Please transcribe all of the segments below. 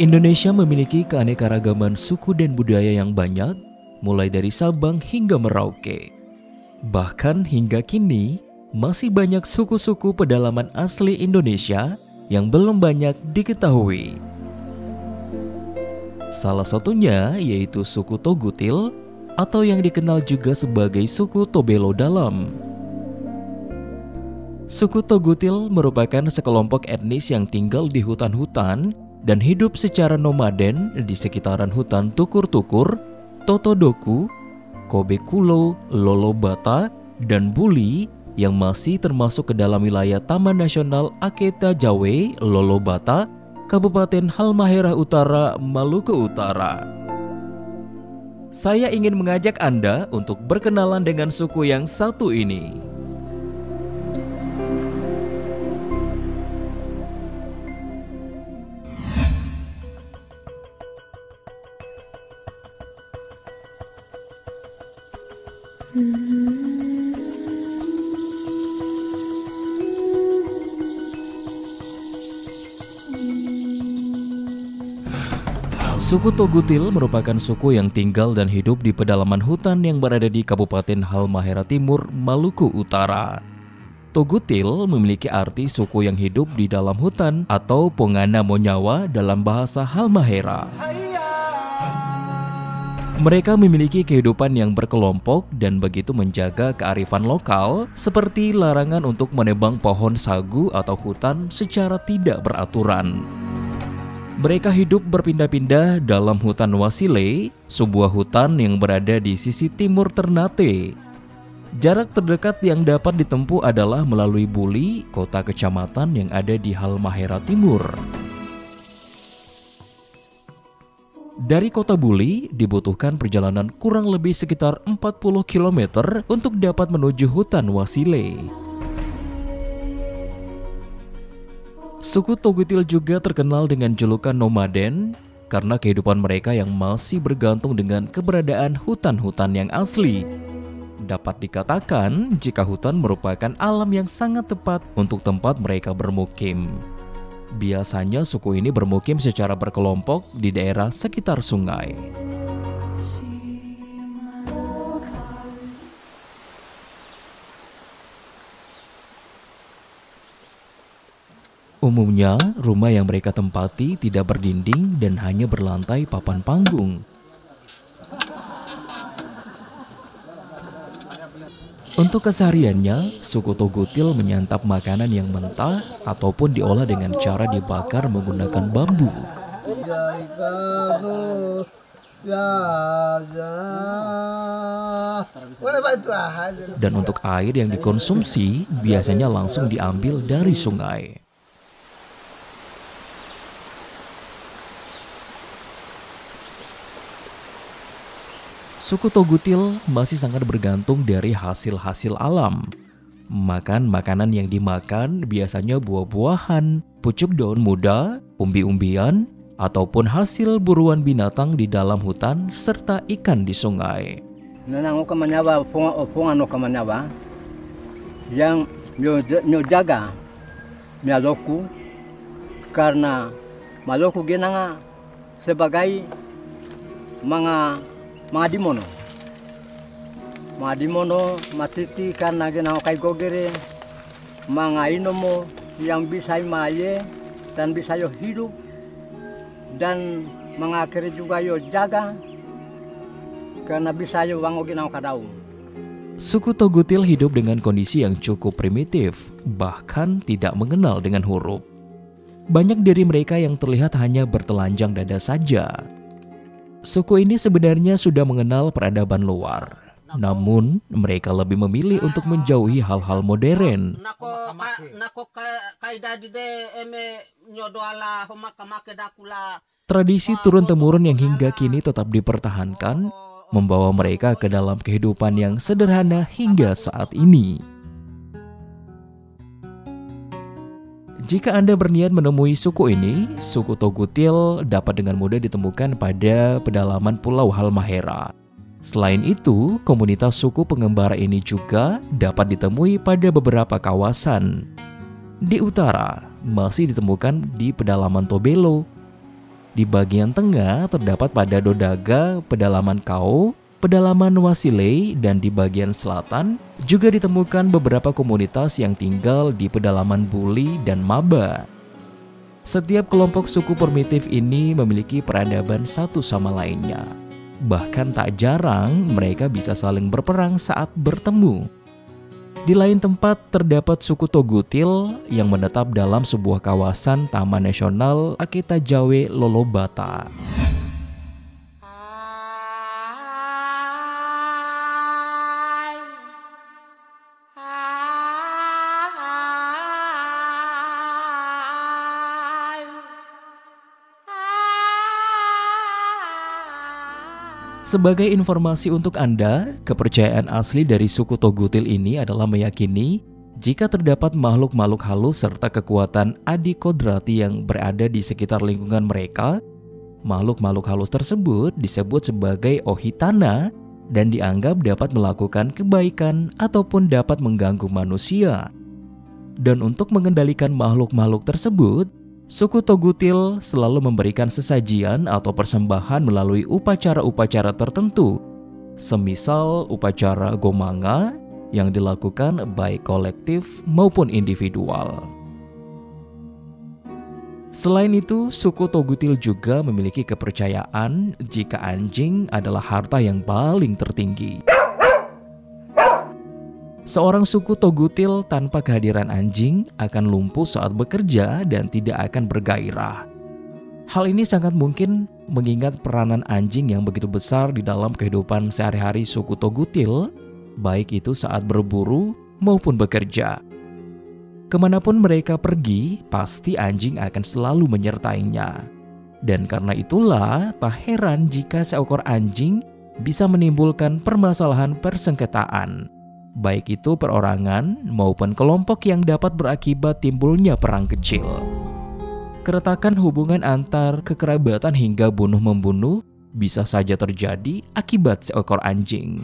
Indonesia memiliki keanekaragaman suku dan budaya yang banyak, mulai dari Sabang hingga Merauke. Bahkan hingga kini, masih banyak suku-suku pedalaman asli Indonesia yang belum banyak diketahui. Salah satunya yaitu suku Togutil atau yang dikenal juga sebagai suku Tobelo Dalam. Suku Togutil merupakan sekelompok etnis yang tinggal di hutan-hutan dan hidup secara nomaden di sekitaran hutan Tukur-Tukur, Totodoku, Kobekulo, Lolobata, dan Buli yang masih termasuk ke dalam wilayah Taman Nasional Aketa Jawe, Lolobata, Kabupaten Halmahera Utara, Maluku Utara. Saya ingin mengajak Anda untuk berkenalan dengan suku yang satu ini. Suku Togutil merupakan suku yang tinggal dan hidup di pedalaman hutan yang berada di Kabupaten Halmahera Timur, Maluku Utara. Togutil memiliki arti suku yang hidup di dalam hutan atau Pongana Monyawa dalam bahasa Halmahera. Mereka memiliki kehidupan yang berkelompok dan begitu menjaga kearifan lokal seperti larangan untuk menebang pohon sagu atau hutan secara tidak beraturan. Mereka hidup berpindah-pindah dalam hutan Wasile, sebuah hutan yang berada di sisi timur Ternate. Jarak terdekat yang dapat ditempuh adalah melalui Buli, kota kecamatan yang ada di Halmahera Timur. Dari kota Buli dibutuhkan perjalanan kurang lebih sekitar 40 km untuk dapat menuju hutan Wasile. Suku Togutil juga terkenal dengan julukan nomaden karena kehidupan mereka yang masih bergantung dengan keberadaan hutan-hutan yang asli. Dapat dikatakan jika hutan merupakan alam yang sangat tepat untuk tempat mereka bermukim. Biasanya suku ini bermukim secara berkelompok di daerah sekitar sungai. Umumnya, rumah yang mereka tempati tidak berdinding dan hanya berlantai papan panggung. Untuk kesehariannya, suku Togutil menyantap makanan yang mentah ataupun diolah dengan cara dibakar menggunakan bambu. Dan untuk air yang dikonsumsi biasanya langsung diambil dari sungai. Suku Togutil masih sangat bergantung dari hasil-hasil alam. Makan makanan yang dimakan biasanya buah-buahan, pucuk daun muda, umbi-umbian, ataupun hasil buruan binatang di dalam hutan serta ikan di sungai. Kamanyaba pungan yang nyo jaga mialoku karena maloku genanga sebagai mga mga dimono. Mga dimono matiti karena gina kay gogere mga inomo yang bisa maye dan bisa yo hidup dan mga kere juga yo jaga karena bisa yo wango gina kadaung. Suku Togutil hidup dengan kondisi yang cukup primitif, bahkan tidak mengenal dengan huruf. Banyak dari mereka yang terlihat hanya bertelanjang dada saja, Suku ini sebenarnya sudah mengenal peradaban luar. Namun, mereka lebih memilih untuk menjauhi hal-hal modern. Tradisi turun-temurun yang hingga kini tetap dipertahankan, membawa mereka ke dalam kehidupan yang sederhana hingga saat ini. Jika Anda berniat menemui suku ini, suku Togutil dapat dengan mudah ditemukan pada pedalaman Pulau Halmahera. Selain itu, komunitas suku pengembara ini juga dapat ditemui pada beberapa kawasan. Di utara, masih ditemukan di pedalaman Tobelo. Di bagian tengah terdapat pada Dodaga, pedalaman Kau, pedalaman Wasile, dan di bagian selatan juga ditemukan beberapa komunitas yang tinggal di pedalaman Buli dan Maba. Setiap kelompok suku primitif ini memiliki peradaban satu sama lainnya. Bahkan tak jarang mereka bisa saling berperang saat bertemu. Di lain tempat terdapat suku Togutil yang menetap dalam sebuah kawasan Taman Nasional Akita Jawe Lolobata. Sebagai informasi untuk Anda, kepercayaan asli dari suku Togutil ini adalah meyakini jika terdapat makhluk-makhluk halus serta kekuatan adi kodrati yang berada di sekitar lingkungan mereka, makhluk-makhluk halus tersebut disebut sebagai ohitana dan dianggap dapat melakukan kebaikan ataupun dapat mengganggu manusia. Dan untuk mengendalikan makhluk-makhluk tersebut, Suku Togutil selalu memberikan sesajian atau persembahan melalui upacara-upacara tertentu, semisal upacara gomanga yang dilakukan baik kolektif maupun individual. Selain itu, suku Togutil juga memiliki kepercayaan jika anjing adalah harta yang paling tertinggi. Seorang suku Togutil tanpa kehadiran anjing akan lumpuh saat bekerja dan tidak akan bergairah. Hal ini sangat mungkin mengingat peranan anjing yang begitu besar di dalam kehidupan sehari-hari suku Togutil, baik itu saat berburu maupun bekerja. Ke mana pun mereka pergi, pasti anjing akan selalu menyertainya. Dan karena itulah, tak heran jika seekor anjing bisa menimbulkan permasalahan persengketaan baik itu perorangan maupun kelompok yang dapat berakibat timbulnya perang kecil. Keretakan hubungan antar kekerabatan hingga bunuh-membunuh bisa saja terjadi akibat seekor anjing.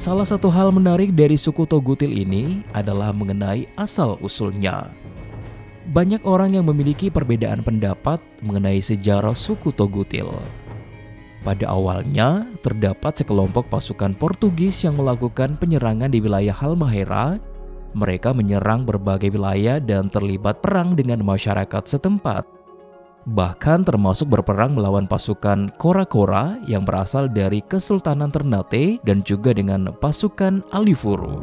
Salah satu hal menarik dari suku Togutil ini adalah mengenai asal-usulnya. Banyak orang yang memiliki perbedaan pendapat mengenai sejarah suku Togutil. Pada awalnya, terdapat sekelompok pasukan Portugis yang melakukan penyerangan di wilayah Halmahera. Mereka menyerang berbagai wilayah dan terlibat perang dengan masyarakat setempat bahkan termasuk berperang melawan pasukan Kora-Kora yang berasal dari Kesultanan Ternate dan juga dengan pasukan Alifuru.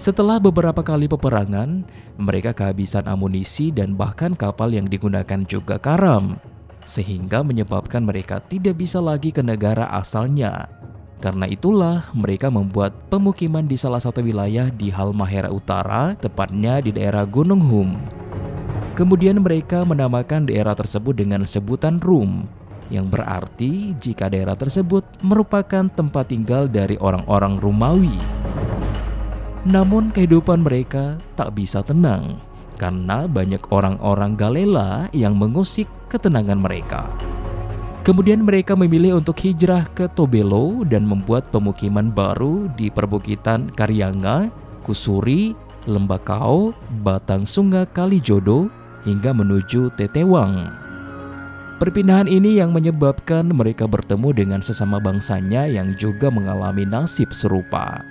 Setelah beberapa kali peperangan, mereka kehabisan amunisi dan bahkan kapal yang digunakan juga karam, sehingga menyebabkan mereka tidak bisa lagi ke negara asalnya. Karena itulah mereka membuat pemukiman di salah satu wilayah di Halmahera Utara, tepatnya di daerah Gunung Hum. Kemudian mereka menamakan daerah tersebut dengan sebutan Rum, yang berarti jika daerah tersebut merupakan tempat tinggal dari orang-orang Rumawi. Namun kehidupan mereka tak bisa tenang karena banyak orang-orang Galela yang mengusik ketenangan mereka. Kemudian mereka memilih untuk hijrah ke Tobelo dan membuat pemukiman baru di perbukitan Karyanga, Kusuri, Lembakau, Batang Sungai Kalijodo, hingga menuju Tetewang. Perpindahan ini yang menyebabkan mereka bertemu dengan sesama bangsanya yang juga mengalami nasib serupa.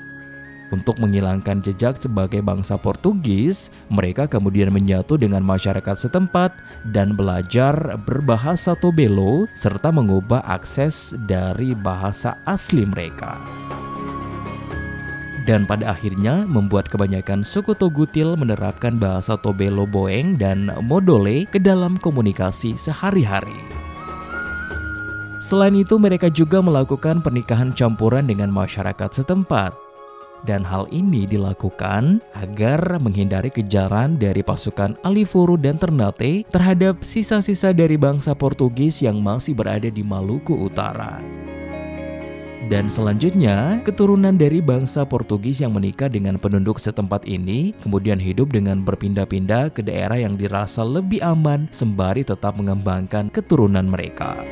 Untuk menghilangkan jejak sebagai bangsa Portugis, mereka kemudian menyatu dengan masyarakat setempat dan belajar berbahasa Tobelo serta mengubah akses dari bahasa asli mereka dan pada akhirnya membuat kebanyakan suku Togutil menerapkan bahasa Tobelo Boeng dan Modole ke dalam komunikasi sehari-hari. Selain itu, mereka juga melakukan pernikahan campuran dengan masyarakat setempat. Dan hal ini dilakukan agar menghindari kejaran dari pasukan Alifuru dan Ternate terhadap sisa-sisa dari bangsa Portugis yang masih berada di Maluku Utara. Dan selanjutnya, keturunan dari bangsa Portugis yang menikah dengan penduduk setempat ini kemudian hidup dengan berpindah-pindah ke daerah yang dirasa lebih aman sembari tetap mengembangkan keturunan mereka.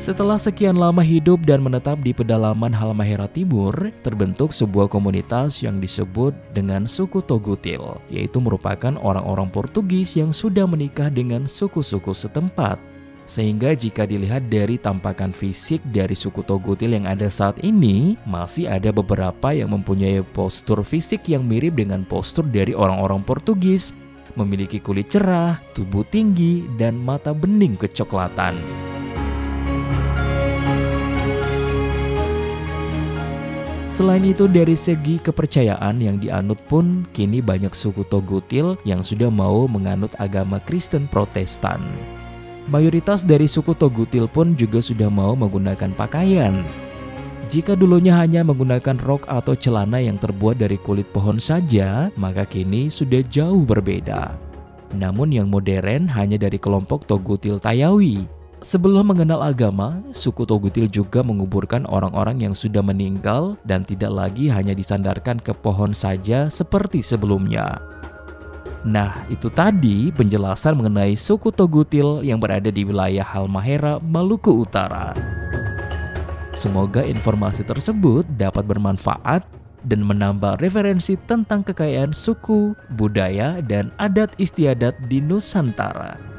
Setelah sekian lama hidup dan menetap di pedalaman Halmahera Timur, terbentuk sebuah komunitas yang disebut dengan suku Togutil, yaitu merupakan orang-orang Portugis yang sudah menikah dengan suku-suku setempat. Sehingga jika dilihat dari tampakan fisik dari suku Togutil yang ada saat ini, masih ada beberapa yang mempunyai postur fisik yang mirip dengan postur dari orang-orang Portugis, memiliki kulit cerah, tubuh tinggi, dan mata bening kecoklatan. Selain itu dari segi kepercayaan yang dianut pun kini banyak suku Togutil yang sudah mau menganut agama Kristen Protestan. Mayoritas dari suku Togutil pun juga sudah mau menggunakan pakaian. Jika dulunya hanya menggunakan rok atau celana yang terbuat dari kulit pohon saja, maka kini sudah jauh berbeda. Namun yang modern hanya dari kelompok Togutil Tayawi. Sebelum mengenal agama, suku Togutil juga menguburkan orang-orang yang sudah meninggal dan tidak lagi hanya disandarkan ke pohon saja seperti sebelumnya. Nah, itu tadi penjelasan mengenai suku Togutil yang berada di wilayah Halmahera, Maluku Utara. Semoga informasi tersebut dapat bermanfaat dan menambah referensi tentang kekayaan suku, budaya, dan adat istiadat di Nusantara.